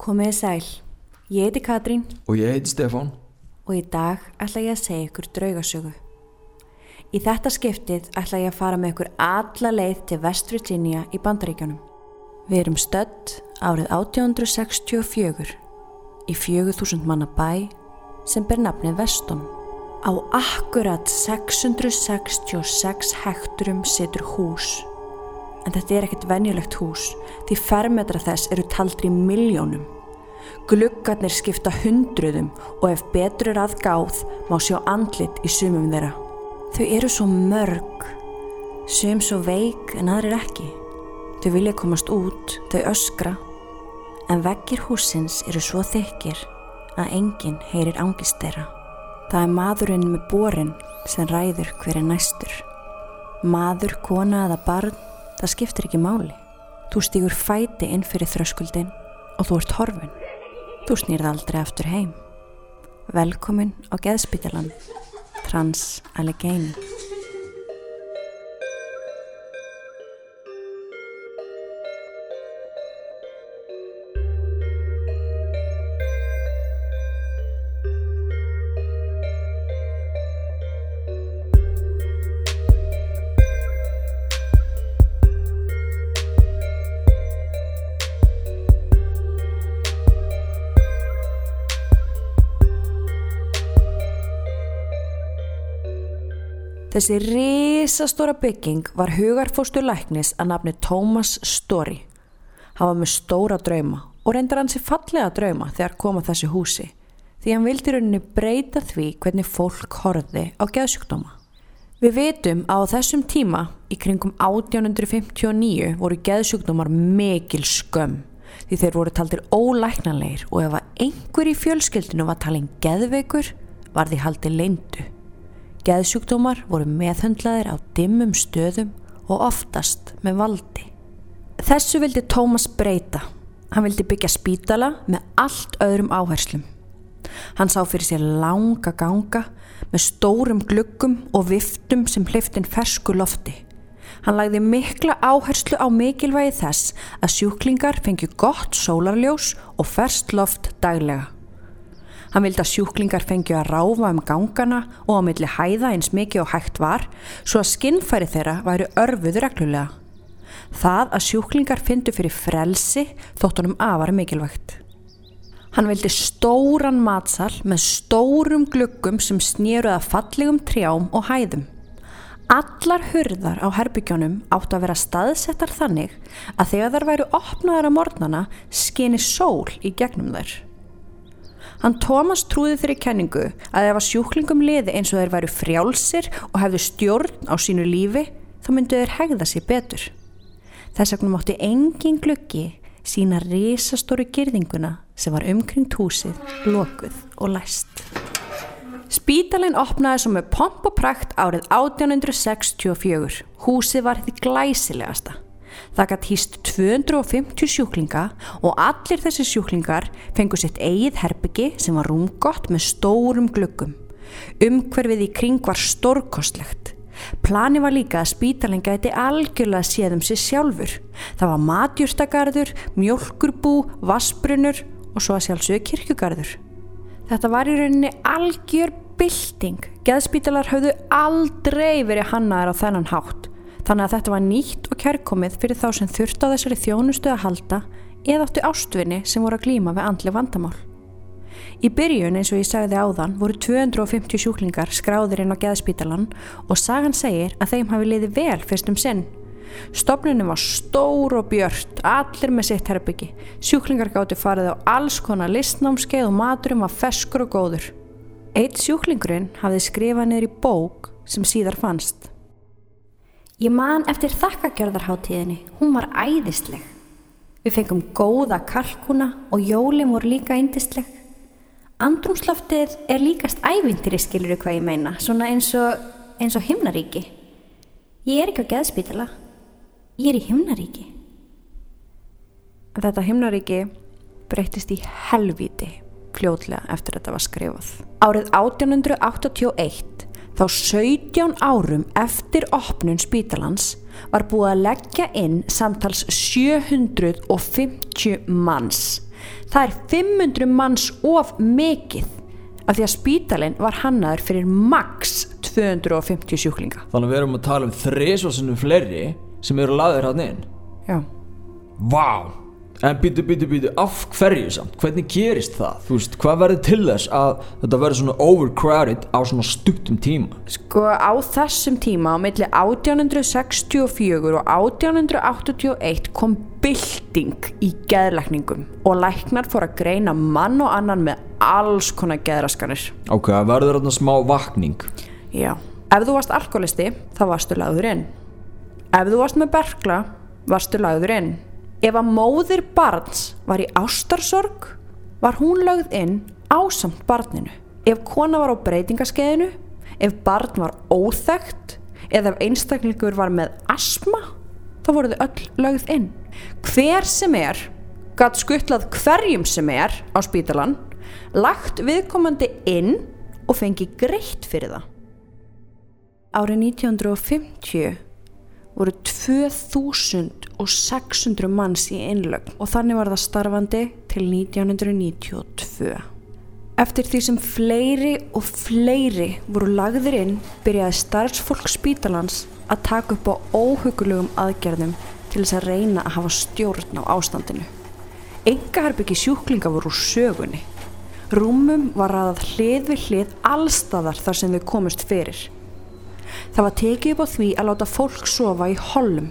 Komiði sæl, ég heiti Katrín Og ég heiti Stefán. og í dag ætla ég að segja ykkur draugasögu. Í þetta skiptið ætla ég að fara með ykkur alla leið til West Virginia í Bandaríkjónum. Við erum stödd árið 1864 í 4000 manna bæ sem ber nafnið Veston. Á akkurat 666 hekturum situr hús. En þetta er ekkert venjulegt hús því fermetra þess eru taldri miljónum. Gluggarnir skipta hundruðum og ef betur er að gáð má sjá andlit í sumum þeirra. Þau eru svo mörg, sum svo veik en aðrir ekki. Þau vilja komast út, þau öskra, en veggir húsins eru svo þykir að enginn heyrir angist þeirra. Það er maðurinn með borin sem ræður hver er næstur. Maður, kona eða barn, það skiptir ekki máli. Þú stígur fæti inn fyrir þröskuldin og þú ert horfin. Þú snýrð aldrei aftur heim. Velkomin á Geðspítalan, Trans Allegheny. Þessi risastóra bygging var hugarfóstur læknis að nafni Thomas Story. Hann var með stóra drauma og reyndar hann sér fallega drauma þegar koma þessi húsi því hann vildi rauninni breyta því hvernig fólk horfi á geðsjúkdóma. Við vitum að á þessum tíma í kringum 1859 voru geðsjúkdómar mikil skömm því þeir voru taldir ólæknanleir og ef að einhver í fjölskyldinu var talin geðveikur var því haldið leindu. Geðsjúkdómar voru meðhöndlaðir á dimmum stöðum og oftast með valdi. Þessu vildi Tómas breyta. Hann vildi byggja spítala með allt öðrum áherslum. Hann sá fyrir sér langa ganga með stórum gluggum og viftum sem hliftin fersku lofti. Hann lagði mikla áherslu á mikilvægi þess að sjúklingar fengju gott sólarljós og ferst loft daglega. Hann vildi að sjúklingar fengju að ráfa um gangana og á milli hæða eins mikið og hægt var svo að skinnfæri þeirra væri örfuð reglulega. Það að sjúklingar fyndu fyrir frelsi þótt honum afar mikilvægt. Hann vildi stóran matsal með stórum gluggum sem snýruð að fallegum trjám og hæðum. Allar hurðar á herbyggjónum átt að vera staðsettar þannig að þegar þær væru opnaðar á mornana skini sól í gegnum þær. Hann Tómas trúði þeirri kenningu að ef að sjúklingum liði eins og þeir væru frjálsir og hefðu stjórn á sínu lífi þá myndu þeir hegða sér betur. Þess vegna mátti engin gluggi sína risastóru girðinguna sem var umkring húsið, lokuð og læst. Spítalinn opnaði svo með pomp og prakt árið 1864. Húsið var því glæsilegasta. Það gætt hýst 250 sjúklinga og allir þessi sjúklingar fengu sitt eigið herbyggi sem var rúmgott með stórum gluggum. Umhverfið í kring var stórkostlegt. Plani var líka að spítalinn gæti algjörlega séð um sig sjálfur. Það var matjúrstagarður, mjölkurbú, vassbrunur og svo að sjálfsögja kirkjugarður. Þetta var í rauninni algjör bylting. Geðspítalar höfðu aldrei verið hannaðar á þennan hátt. Þannig að þetta var nýtt og kærkomið fyrir þá sem þurfti á þessari þjónustu að halda eða áttu ástvinni sem voru að glíma við andli vandamál. Í byrjun eins og ég sagði áðan voru 250 sjúklingar skráðir inn á geðspítalan og sagan segir að þeim hafi liðið vel fyrst um sinn. Stofnunum var stór og björt, allir með sitt herbyggi. Sjúklingar gátti farið á alls konar listnámskeið og maturum var feskur og góður. Eitt sjúklingurinn hafði skrifað niður í bók sem síðar fannst. Ég man eftir þakkagjörðarháttíðinni, hún var æðisleg. Við fengum góða kalkuna og jólin voru líka ændisleg. Andrumsloftið er líkast ævindiri skilur hvað ég meina, svona eins og, eins og himnaríki. Ég er ekki á geðspítala, ég er í himnaríki. Þetta himnaríki breytist í helviti fljóðlega eftir að þetta var skrifað. Árið 1881 Þá 17 árum eftir opnun spítalans var búið að leggja inn samtals 750 manns Það er 500 manns of mikið af því að spítalinn var hannaður fyrir max 250 sjúklinga. Þannig að við erum að tala um þrisvarsinnum fleiri sem eru laðir hann inn Já. Vá En býtu, býtu, býtu, af hverju samt? Hvernig gerist það? Þú veist, hvað verður til þess að þetta verður svona overcrowded á svona stuttum tíma? Sko á þessum tíma á milli 1864 og 1881 kom bylting í geðlækningum og læknar fór að greina mann og annan með alls konar geðraskanir. Ok, það verður þarna smá vakning Já. Ef þú varst alkoholisti, þá varstu lagður inn. Ef þú varst með berkla, varstu lagður inn. Ef að móðir barns var í ástarsorg, var hún lagð inn ásamt barninu. Ef kona var á breytingaskeiðinu, ef barn var óþægt, eða ef einstaklingur var með asma, þá voru þau öll lagð inn. Hver sem er, gatt skuttlað hverjum sem er á spítalan, lagt viðkomandi inn og fengi greitt fyrir það. Árið 1950 voru 2600 manns í innlögn og þannig var það starfandi til 1992. Eftir því sem fleiri og fleiri voru lagðir inn byrjaði starfsfólk spítalans að taka upp á óhugulegum aðgerðum til þess að reyna að hafa stjórn á ástandinu. Engaherbyggi sjúklinga voru úr sögunni. Rúmum var aðað hlið við hlið allstaðar þar sem við komust fyrir. Það var tekið upp á því að láta fólk sofa í hollum.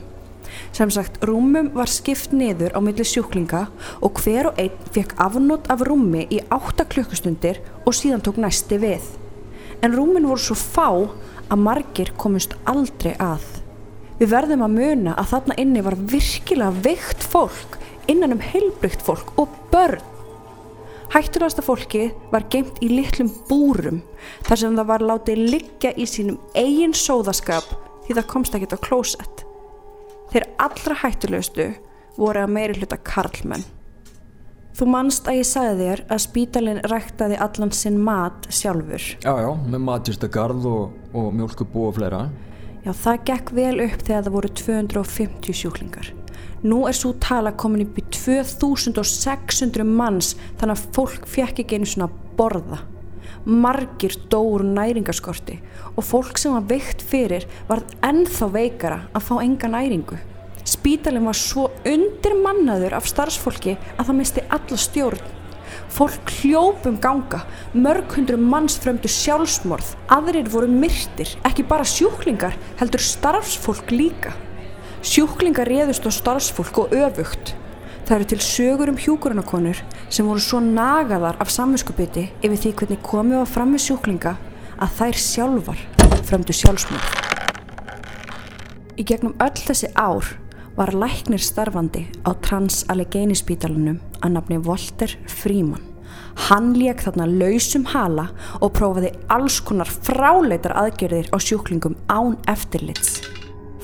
Sem sagt, rúmum var skipt niður á milli sjúklinga og hver og einn fekk afnót af rúmi í 8 klukkustundir og síðan tók næsti við. En rúmin voru svo fá að margir komist aldrei að. Við verðum að muna að þarna inni var virkilega veikt fólk innan um heilbrygt fólk og börn. Hættulegasta fólki var geimt í litlum búrum þar sem það var látið liggja í sínum eigin sóðaskap því það komst ekkert á klósett. Þeir allra hættulegustu voru að meiri hluta karlmenn. Þú manst að ég sagði þér að spítalinn ræktaði allan sinn mat sjálfur. Já, já, með matjústagarð og, og mjölkubú og fleira Já, það gekk vel upp þegar það voru 250 sjúklingar. Nú er svo tala komin upp í 2600 manns þannig að fólk fjekk ekki einu svona borða. Margir dóur næringaskorti og fólk sem var veikt fyrir var ennþá veikara að fá enga næringu. Spítalinn var svo undirmannaður af starfsfólki að það misti alla stjórn. Fólk hljópum ganga, mörg hundru manns frömdu sjálfsmorð, aðrir voru myrtir, ekki bara sjúklingar, heldur starfsfólk líka. Sjúklingar réðust á starfsfólk og öfugt. Það eru til sögur um hjúkurunakonur sem voru svo nagaðar af samvinskupiti yfir því hvernig komið var fram með sjúklinga að þær sjálfar frömdu sjálfsmorð. Í gegnum öll þessi ár var læknir starfandi á Trans-Allegheny spítalunum að nafni Walter Freeman. Hann lék þarna lausum hala og prófaði alls konar fráleitar aðgerðir á sjúklingum án eftirlits.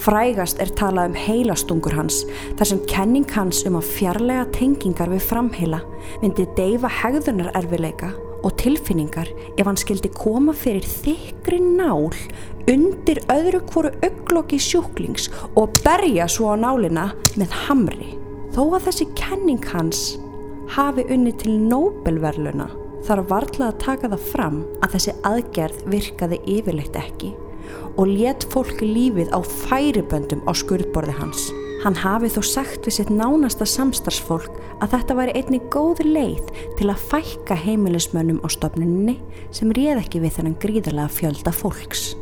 Frægast er talað um heilastungur hans þar sem kenning hans um að fjarlæga tengingar við framheila myndi deyfa hegðunarerfileika og tilfinningar ef hann skildi koma fyrir þykri nál undir öðru hvoru auglokki sjúklings og berja svo á nálina með hamri. Þó að þessi kenning hans hafi unni til Nobelverluna þarf varla að taka það fram að þessi aðgerð virkaði yfirleitt ekki og let fólk lífið á færiböndum á skurðborði hans. Hann hafi þó sagt við sitt nánasta samstarfsfólk að þetta væri einni góð leið til að fækka heimilismönnum á stofnunni sem réð ekki við þennan gríðarlega fjölda fólks.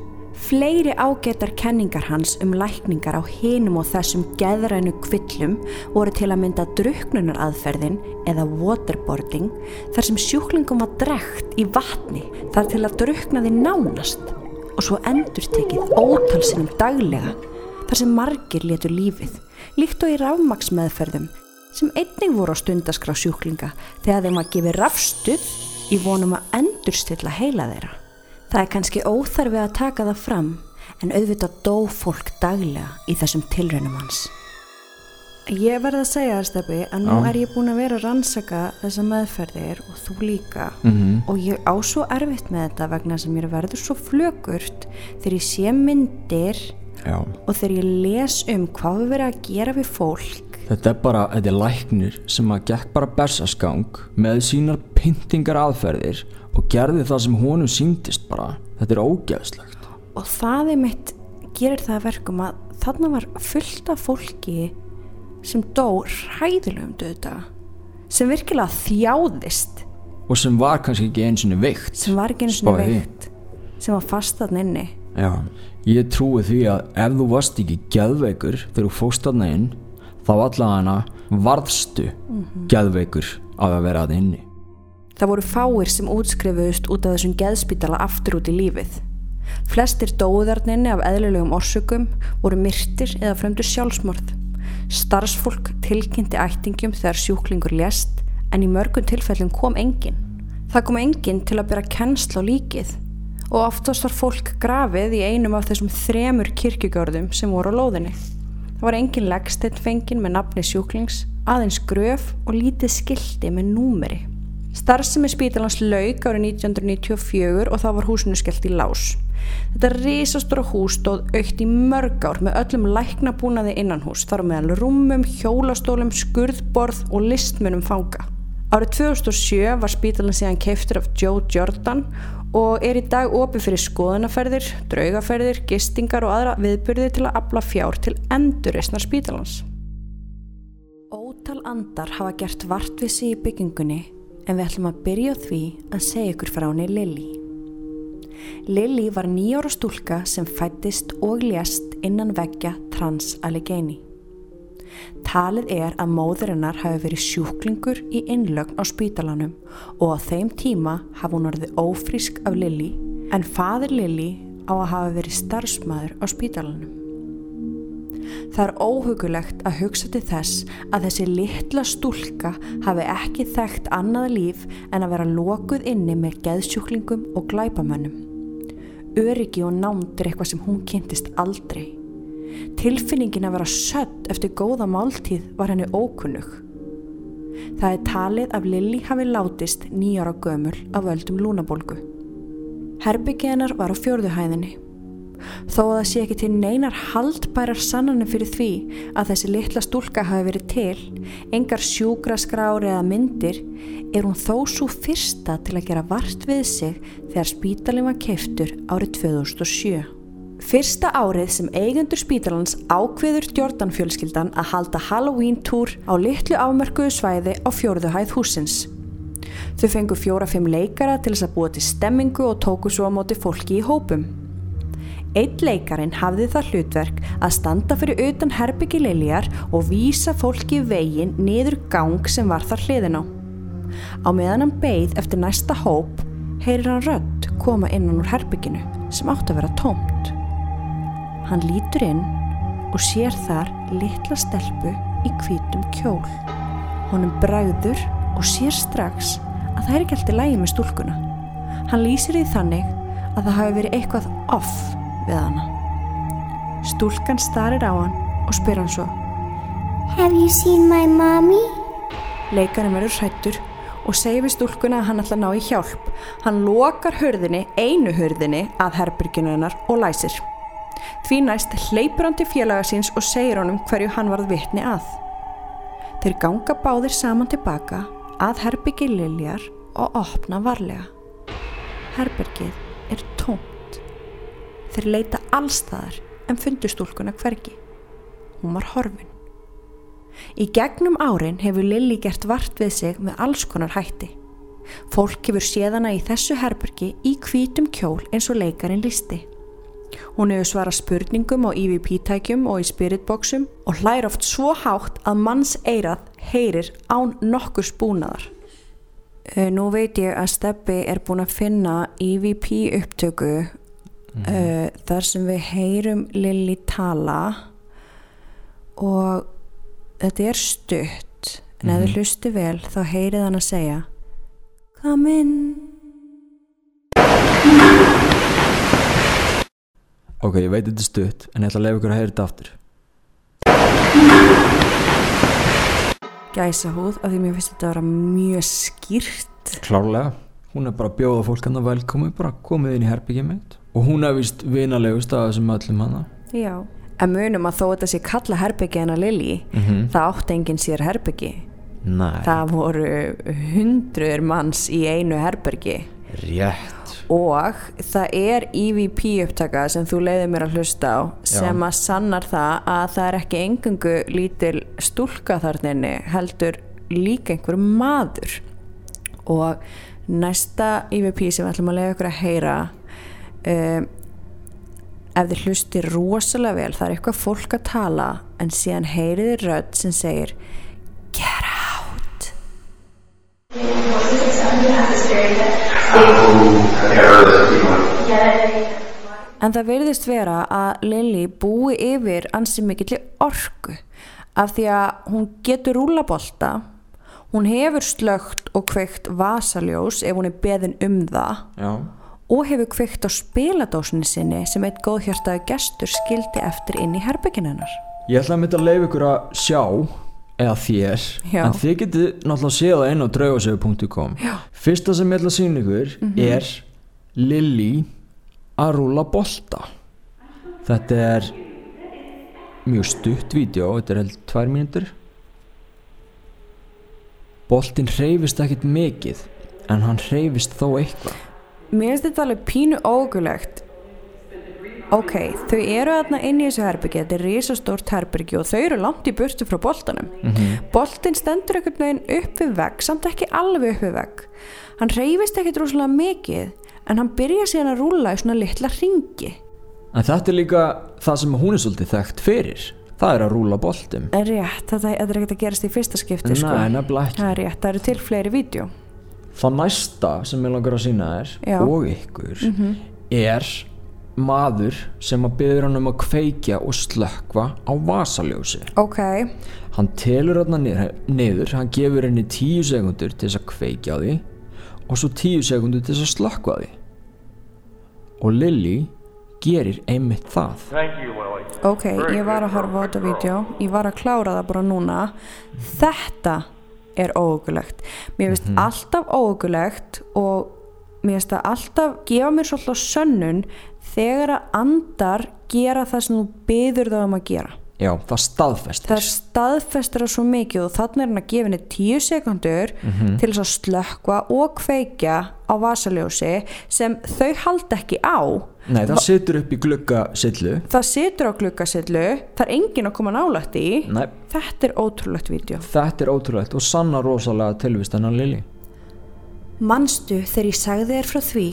Fleiri ágetar kenningar hans um lækningar á hinum og þessum geðrænu kvillum voru til að mynda druknunaraðferðin eða waterboarding þar sem sjúklingum var drekt í vatni þar til að druknaði nánast og svo endur tekið ótalsinum daglega þar sem margir letur lífið, líkt og í rafmaksmeðferðum sem einnig voru á stundaskrá sjúklinga þegar þeim að gefi rafstuð í vonum að endurstilla heila þeirra. Það er kannski óþarfið að taka það fram en auðvitað dó fólk daglega í þessum tilraunum hans. Ég verði að segja þér stefni að nú Já. er ég búin að vera að rannsaka þessa meðferðir og þú líka Mhm. og ég á svo erfitt með þetta vegna sem ég verður svo flögurt þegar ég sé myndir Já, og þegar ég les um hvað við verið að gera við fólk Þetta er bara, þetta er læknir sem að gekk bara bersaskang með sínar pyntingar aðferðir og gerði það sem honum síndist bara. Þetta er ógeðslegt. og það er mitt gerir það að verkum að þarna var fullt af fólki sem dó hræðilegum döðdaga sem virkilega þjáðist Og sem var kannski ekki eins og veikt. sem var ekki svona Spáðu í því. veikt sem var fast þarna inni Já, ég trúi því að ef þú varst ekki geðveikur þegar þú fóst þarna inn, þá allavega varðstu geðveikur á að vera að inni. Það voru fáir sem útskrifuðust út af þessum geðspítala aftur út í lífið. Flestir dóðarninni af eðlilegum orsökum voru myrtir eða fremdur sjálfsmorð. Starfsfólk tilkynnti ættingum þegar sjúklingur lést en í mörgum tilfellum kom enginn. Það kom enginn til að byrja kennsla á líkið og oftast var fólk grafið í einum af þessum þremur kirkjugörðum sem voru á lóðinni. Það var engin leggsteinn fengin með nafni sjúklings, aðeins gröf og lítið skildi með númeri. Starfsemi spítalans lauk árið 1994 og þá var húsinu skellt í lás. Þetta risastóra hús stóð aukt í mörg ár með öllum læknabúnaði innanhús, þar á meðal rúmum, hjólastólum, skurðborð og listmunum fanga. Árið 2007 var spítalans síðan keiftur af Joe Jordan og er í dag opið fyrir skoðanaferðir, draugaferðir, gistingar og aðra viðbyrði til að afla fjár til endurreisnar spítalans. Ótal andar hafa gert vartvísi í byggingunni en við ætlum að byrja því að segja ykkur frá henni Lili. Lili var nýjára stúlka sem fættist og lést innan veggja Trans Allegheny. Talið er að móðurinnar hafi verið sjúklingur í innlögn á spítalanum og á þeim tíma hafi hún orðið ófrísk af Lili en fadir Lili á að hafa verið starfsmæður á spítalanum. Það er óhugulegt að hugsa til þess að þessi litla stúlka hafi ekki þekkt annað líf en að vera lokuð inni með geðsjúklingum og glæpamönnum. Öryggi og námt er eitthvað sem hún kynntist aldrei. Tilfinningin að vera sött eftir góða máltíð var henni ókunnug. Það er talið að Lilli hafi látist nýjara gömul af völdum lúnabólgu. Herbyggið hennar var á fjörðuhæðinni. Þó að það sé ekki til neinar haldbærar sannanum fyrir því að þessi litla stúlka hafi verið til, engar sjúkraskrári eða myndir, er hún þó svo fyrsta til að gera vart við sig þegar spítalinn var keiftur árið 2007. Fyrsta árið sem eigendur spítalans ákveður Jordan fjölskyldan að halda Halloween túr á litlu afmörkuðu svæði á fjórðuhæð húsins. Þau fengu fjóra-fimm leikara til þess að búa til stemmingu og tóku svo á móti fólki í hópum. Einn leikarin hafði það hlutverk að standa fyrir utan herbyggi Liljar og vísa fólki í veginn niður gang sem var þar hliðin á. Á meðan hann beigð eftir næsta hóp heyrir hann rödd koma innan úr herbygginu sem átt að vera tómt. Hann lítur inn og sér þar litla stelpu í hvítum kjól. Honum bræður og sér strax að það er ekki alltaf lægi með stúlkuna. Hann lýsir því þannig að það hafi verið eitthvað off við hana. Stúlkan starir á hann og spyr hann svo. Have you seen my mommy? Leikarinn verður hrættur og segir við stúlkuna að hann ætla að ná í hjálp. Hann lokar hurðinni, einu hurðinni, að herbyrginu hennar og læsir. Því næst hleypur hann til félaga síns og segir honum hverju hann varð vitni að. Þeir ganga báðir saman tilbaka að herbyrgi Liljar og opna varlega. Herbyrgið er tómt. Þeir leita allstaðar en fundu stúlkuna hvergi. Hún var horfin. Í gegnum árin hefur Lilli gert vart við sig með alls konar hætti. Fólk hefur séðana í þessu herbergi í hvítum kjól eins og leikarin listi. Hún hefur svarað spurningum á EVP-tækjum og í spiritboxum og hlær oft svo hátt að manns eirað heyrir án nokkur spúnaðar. Uh, nú veit ég að Steppi er búin að finna EVP upptöku uh, þar sem við heyrum Lilli tala og þetta er stutt en ef þið hlusti vel þá heyrið hann að segja Come in Ok, ég veit þetta er stutt, en ég ætla að lefa ykkur að heyra þetta aftur. gæsa húð af því mér finnst þetta að vera mjög skýrt Klárlega. Hún er bara að bjóða fólk hann að velkomi, bara komið inn í herbyggið mitt. Og hún er vist vinalegust af þessum öllum hana. Já, En munum að þó þetta sé kalla herbyggi að Lili, það átti enginn sér herbyggi. Nei, Það voru hundruður manns í einu herbyggi rétt. Og það er EVP upptaka sem þú leiði mér að hlusta á sem að sannar það að það er ekki engungu lítil stúlka þarninni heldur líka einhver maður. Og næsta EVP sem við ætlum að leiða ykkur að heyra um, ef þið hlustir rosalega vel það er eitthvað fólk að tala en síðan heyriði rödd sem segir get out. En það verðist vera að Lily búi yfir ansi mikill orku af því að hún getur rúlabolta, hún hefur slögt og kveikt vasaljós ef hún er beðin um það. Já, og hefur kveikt á spiladósinni sinni sem eitt góðhjörtaði gestur skildi eftir inn í herbyggin hennar. ég ætla að mynda að leiða ykkur að sjá eða þér, Já. en þið getið náttúrulega séð það inn á draugasögu.com Fyrsta sem ég ætla að sína ykkur er Lily að rúla bolta. Þetta er mjög stutt vídeo, þetta er held tvær mínútur. Boltinn hreyfist ekkit mikið en hann hreyfist þó eitthvað Mér finnst þetta alveg pínu ógulegt. Ok, þau eru þarna inn í þessu herbyggi, þetta er risastórt herbyggi og þau eru langt í burtu frá boltanum. Boltinn stendur einhvern veginn upp við vegg, samt ekki alveg upp við vegg. Hann reyfist ekkert rosalega mikið, en hann byrja síðan að rúla í svona litla ringi. En þetta er líka það sem hún er svolítið þekkt fyrir Það er að rúla boltum rétt, þetta, þetta er ekkert að gerast í fyrsta skipti, sko. Nefnilega ekki Það er rétt, það eru til fleiri vídeo. Það næsta sem ég langar að sína þér Já. og ykkur er maður sem að byður hann um að kveikja og slökkva á vasaljósi. Ok, hann telur hann niður hann gefur henni tíu sekundur til þess að kveikja á því og svo tíu sekundur til þess að slökkva á því. Og Lily gerir einmitt það. Ok, ég var að horfa á þetta vídeo, ég var að klára það bara núna. Þetta er óugulegt. Mér finnst alltaf óugulegt og mér finnst það alltaf gefa mér svolítið sönnun þegar að andar gera það sem þú byður það um að gera. já, það staðfestir Það staðfestir það svo mikið og þannig er hann að gefa henni tíu sekundur til þess að slökkva og kveikja á vasaljósi sem þau halda ekki á. Nei, það situr upp í glugga sillu Það situr á gluggasillu, það er enginn að koma nálægt í. nei, Þetta er ótrúlegt vídeo. þetta er ótrúlegt og sanna rosalega tilvist hennar Lily Manstu þegar ég sagði þér frá því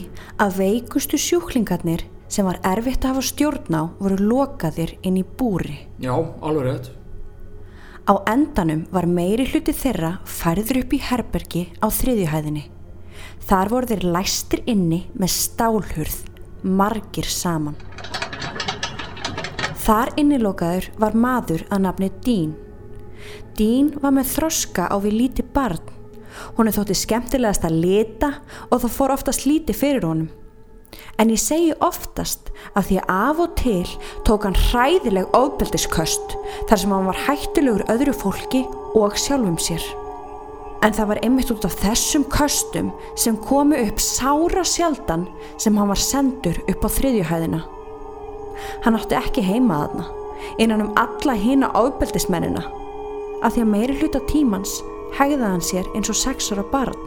að veikustu sjúklingarnir sem var erfitt að hafa stjórn á voru lokaðir inn í búri. já, alveg rétt Á endanum var meiri hluti þeirra færður upp í herbergi á þriðjuhæðinni. Þar voru þeir læstir inni með stálhurð, margir saman. Þar innilokaður var maður að nafni Dín. Dín var með þroska á við líti barn. Er þótti skemmtilegast að lita og það fór oftast líti fyrir honum. En ég segi oftast að því að af og til tók hann hræðileg ofbeldisköst þar sem hann var hættulegur öðru fólki og sjálfum sér. En það var einmitt út af þessum köstum sem komu upp sára sjaldan sem hann var sendur upp á þriðjuhæðina. Hann átti ekki heima þarna, innan um alla hina ofbeldismennina, að því að meiri hluta tímans hegði hann sér eins og sex ára barn.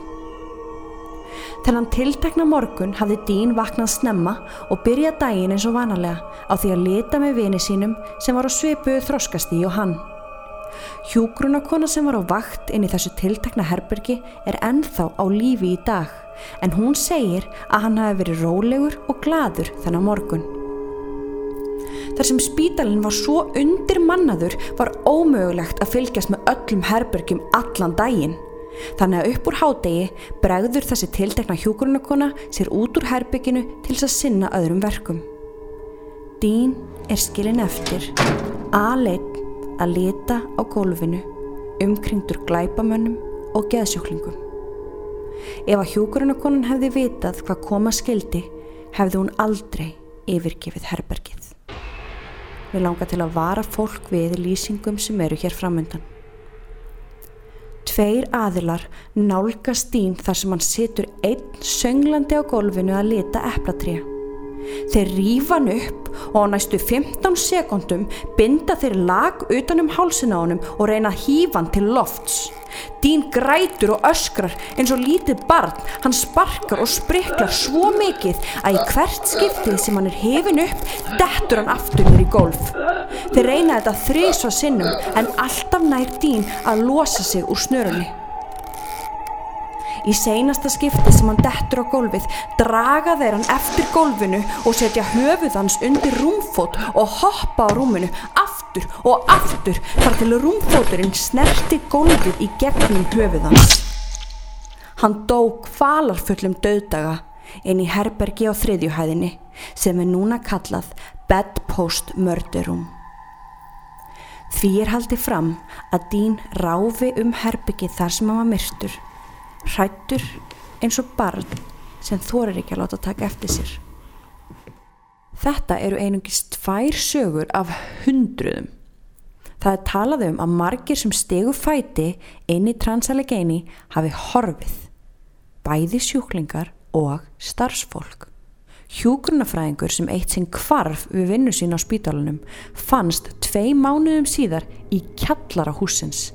Þennan tiltekna morgun hafði Dín vaknað snemma og byrjað daginn eins og vanalega á því að lita með vini sínum sem var á svipuðu þroskastíi og hann. Hjúgrunarkona sem var á vakt inn í þessu tiltekna herbergi er ennþá á lífi í dag en hún segir að hann hafi verið rólegur og gladur þennan morgun. Þar sem spítalinn var svo undir mannaður var ómögulegt að fylgjast með öllum herbergjum allan daginn. Þannig að upp úr hádegi bregður þessi tiltekna hjúgrunarkona sér út úr herbygginu til þess að sinna öðrum verkum. Dín er skilin eftir, aðleitt að lita á gólfinu, umkringdur glæpamönnum og geðsjúklingum. Ef að hjúgrunarkonan hefði vitað hvað koma skildi, hefði hún aldrei yfirgefið herbergið. Við langar til að vara fólk við lýsingum sem eru hér framöndan. Tveir aðilar nálgast Dín þar sem hann situr einn sönglandi á gólfinu að lita eplatré. Þeir rífa hann upp og á næstu 15 sekundum binda þeir lag utanum hálsin á honum og reyna að hýfa hann til lofts. Dín grætur og öskrar eins og lítið barn, hann sparkar og spriklar svo mikið að í hvert skiptið sem hann er hefin upp, dettur hann aftur mér í golf. Þeir reyna þetta þrísva sinnum en alltaf nær Dín að losa sig úr snörunni. Í seinasta skipti sem hann dettur á gólfið draga þeir hann eftir gólfinu og setja höfuð hans undir rúmfót og hoppa á rúminu aftur og aftur þar til rúmfóturinn snerti gólfið í gegnum höfuð hans. Hann dó kvalarfullum döðdaga inn í herbergi á þriðjuhæðinni sem er núna kallað Bedpost Murder Room. Því er haldið fram að Dín ráfi um herbyggið þar sem hann var myrstur hrættur eins og barn sem þorir ekki að láta taka eftir sér. Þetta eru einungist tvær sögur af hundruðum. Það er talað um að margir sem stegu fæti inn í Transallegheni hafi horfið, bæði sjúklingar og starfsfólk. Hjúgrunafræðingur sem eitt sinn kvarf við vinnu sín á spítalunum fannst tvei mánuðum síðar í kjallara húsins.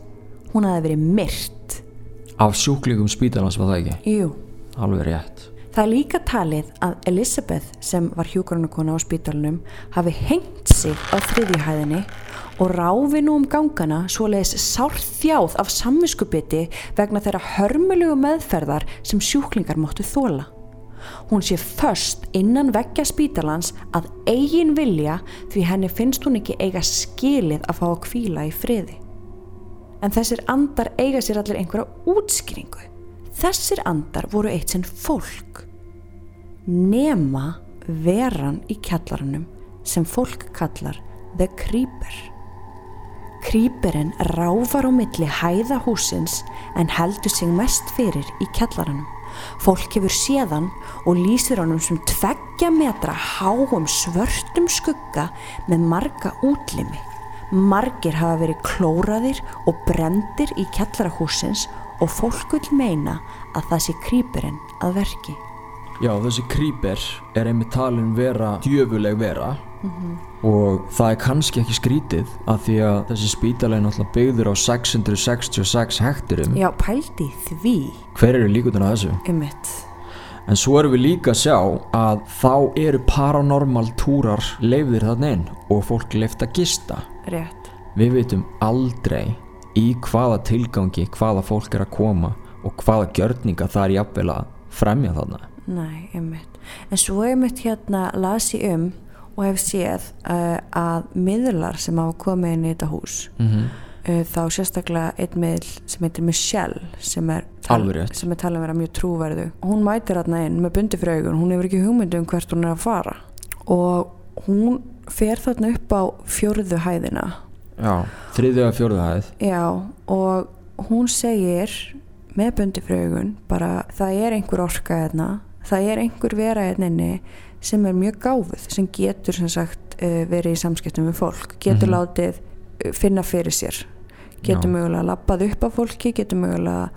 Hún hafi verið myrt Af sjúklingum spítalans var það ekki Jú. Alveg rétt Það er líka talið að Elisabeth sem var hjúgrunarkona á spítalunum hafi hengt sig á þriðjuhæðinni og ráfi nú um gangana svoleiðis sárþjáð af samviskubiti vegna þeirra hörmulegu meðferðar sem sjúklingar móttu þóla. Hún sé först innan veggja spítalans að eigin vilja því henni finnst hún ekki eiga skilið að fá að kvíla í friði en þessir andar eiga sér allir einhverja útskýringu. Þessir andar voru eitt sinn fólk. Nema veran í kjallaranum sem fólk kallar The Creeper. Creeperinn ráfar á milli hæða húsins en heldur sig mest fyrir í kjallaranum. Fólk hefur séðan og lýsir honum sem tveggja metra háum svörtum skugga með marga útlimi. Margir hafa verið klóraðir og brendir í kjallarahúsins og fólk vil meina að það sé krýpurinn að verki. Já, þessi krýper er einmitt talin vera djöfuleg vera og það er kannski ekki skrítið af því að þessi spítalegin alltaf byggður á 666 hekturum. Já, pældi því, Hver eru líkutin að þessu? um mitt. En svo erum við líka að sjá að þá eru paranormal túrar leifðir þarna inn og fólk leift að gista. Rétt. Við veitum aldrei í hvaða tilgangi hvaða fólk er að koma og hvaða gjörninga það er jafnvel að fremja þarna. Nei, um mitt. En svo um mitt hérna las ég um og hef séð uh, að miðlar sem hafa komið inn í þetta hús Mm uh, þá sérstaklega einn miðl sem heitir Michelle sem er, rétt. sem er talið að vera mjög trúverðu hún mætir þarna inn með bundi fyrir augun hún hefur ekki hugmyndu um hvert hún er að fara og hún fer þarna upp á fjórðu hæðina Já, þriðið að fjóruðu hæð. já og hún segir með bundi fyrir augun bara það er einhver orka hérna það er einhver vera hérna sem er mjög gáfuð sem getur sem sagt uh, verið í samskiptum við fólk getur Mhm. látið uh, finna fyrir sér getur Já. mögulega lappað upp af fólki getur mögulega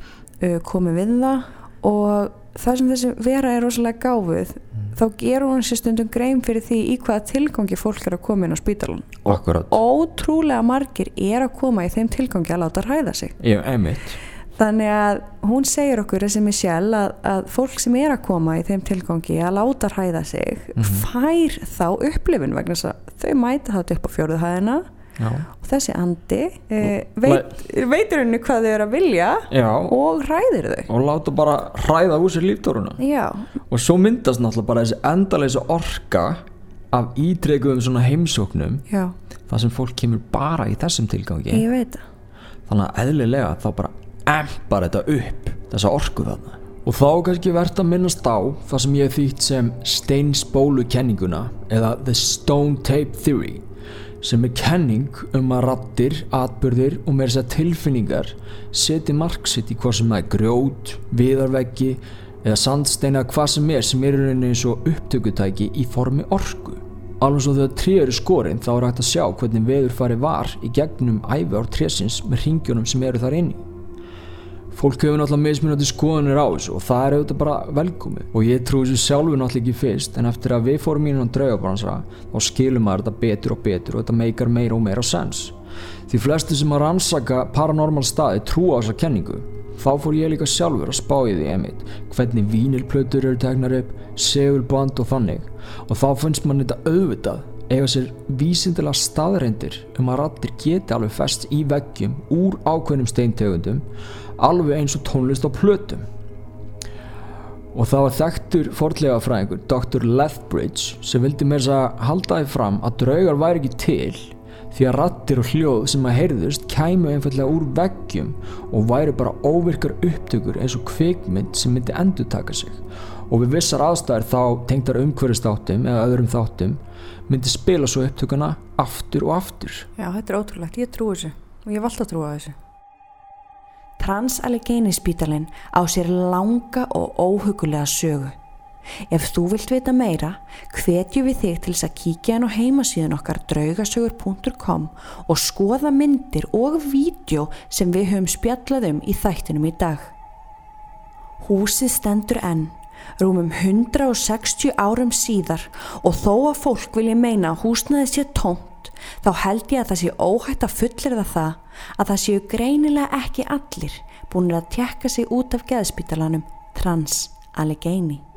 uh, komið við það og það sem þessi vera er rosalega gáfuð þá gerur hún sér stundum grein fyrir því í hvaða tilgangi fólk er að koma inn á spítalan Akkurat. ótrúlega margir er að koma í þeim tilgangi að láta hræða sig Já, einmitt. þannig að hún segir okkur þessi Michelle að, að fólk sem er að koma í þeim tilgangi að láta hræða sig fær þá upplifun vegna þess að þau mæta þetta upp á fjóruðu hæðina Já. og þessi andi e, veit, veitur henni hvað þau eru að vilja Já, og hræðir þau. Og láta bara hræða úr sér líftóruna. Og svo myndast náttúrulega bara þessi endaleysa orka af ítrekuðum svona heimsóknum já, þar sem fólk kemur bara í þessum tilgangi. það. Þannig að eðlilega þá bara empar þetta upp þessa orku þarna. Og þá kannski verðt að minnast á það sem ég þýtt sem steinsbólu kenninguna eða the stone tape theory sem er kenning um að rattir, atbyrðir og meira sér tilfinningar seti marksitt í hvað sem er grjót, viðarveggi eða sandsteina hvað sem er sem er rauninni eins og upptökutæki í formi orku alveg svo þegar tré eru skorinn þá er hægt að sjá hvernig veðurfari var í gegnum æfi ár trésins með ringjunum sem eru þar inni. Fólk hefur náttúrulega mismunandi skoðanir á þessu og það er auðvitað bara velkomið. Og ég trúi þessu sjálfur náttúrulega ekki fyrst en eftir að við fórum í hann draugabransa þá skilum maður þetta betur og betur og þetta meikar meira og meira sens. Því flesti sem að rannsaka paranormal staði trúa á þessa kenningu. Þá fór ég líka sjálfur að spá í því emitt hvernig vínilplötur eru tegnar upp segulband og þannig. Og þá finnst mann þetta auðvitað eiga sér vísindilega staðreindir um að rattir geti alveg fest í veggjum úr ákveðnum steintegundum alveg eins og tónlist á plötum og það var þekktur forlega fræðingur Dr. Lethbridge sem vildi mér að halda því fram að draugar væri ekki til því að rattir og hljóð sem að heyrðust kæmu einfallega úr veggjum og væri bara óvirkar upptökur eins og kvikmynd sem myndi endur taka sig og við vissar aðstæðir þá tengdar umhverfistáttum eða öðrum þáttum myndi spila svo upptökuna aftur og aftur. Já, þetta er ótrúlegt, ég trúi þessu. Og ég valda að trúa þessu. Transallegeni spítalinn á sér langa og óhugulega sögu. Ef þú vilt vita meira, hvetjum við þig til þess að kíkja inn á heimasíðun okkar draugasögur.com og skoða myndir og vídeo sem við höfum spjallað um í þættinum í dag. Húsið stendur enn, rúmum 160 árum síðar og þó að fólk vilja meina að húsnaði sé tómt, þá held ég að það sé óhætt að fullirða það að það séu greinilega ekki allir búin að tjekka sig út af geðspítalanum Trans Allegheny.